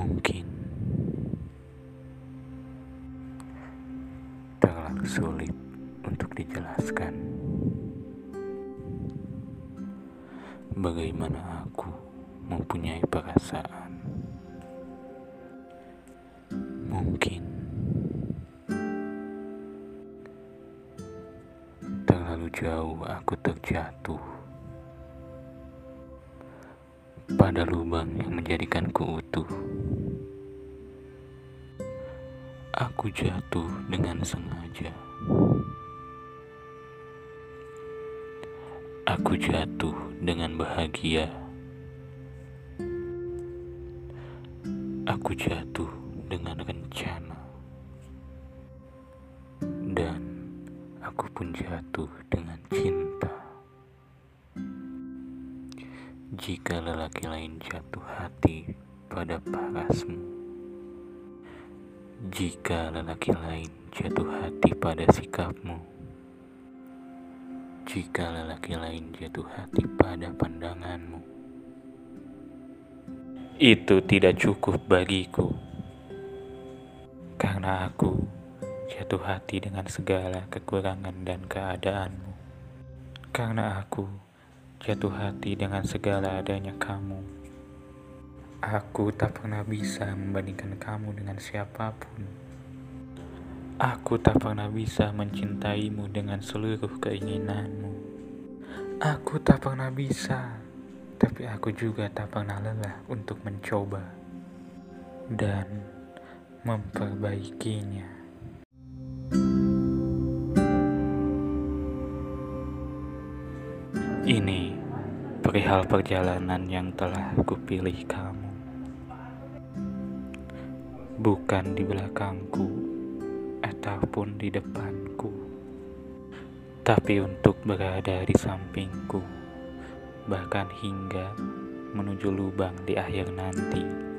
mungkin terlalu sulit untuk dijelaskan bagaimana aku mempunyai perasaan mungkin terlalu jauh aku terjatuh pada lubang yang menjadikanku utuh. Aku jatuh dengan sengaja. Aku jatuh dengan bahagia. Aku jatuh dengan rencana. Dan aku pun jatuh dengan cinta. Jika lelaki lain jatuh hati pada parasmu, jika lelaki lain jatuh hati pada sikapmu, jika lelaki lain jatuh hati pada pandanganmu, itu tidak cukup bagiku, karena aku jatuh hati dengan segala kekurangan dan keadaanmu, karena aku jatuh hati dengan segala adanya kamu. Aku tak pernah bisa membandingkan kamu dengan siapa pun. Aku tak pernah bisa mencintaimu dengan seluruh keinginanmu. Aku tak pernah bisa, tapi aku juga tak pernah lelah untuk mencoba dan memperbaikinya. Ini perihal perjalanan yang telah kupilih kamu bukan di belakangku ataupun di depanku, tapi untuk berada di sampingku, bahkan hingga menuju lubang di akhir nanti.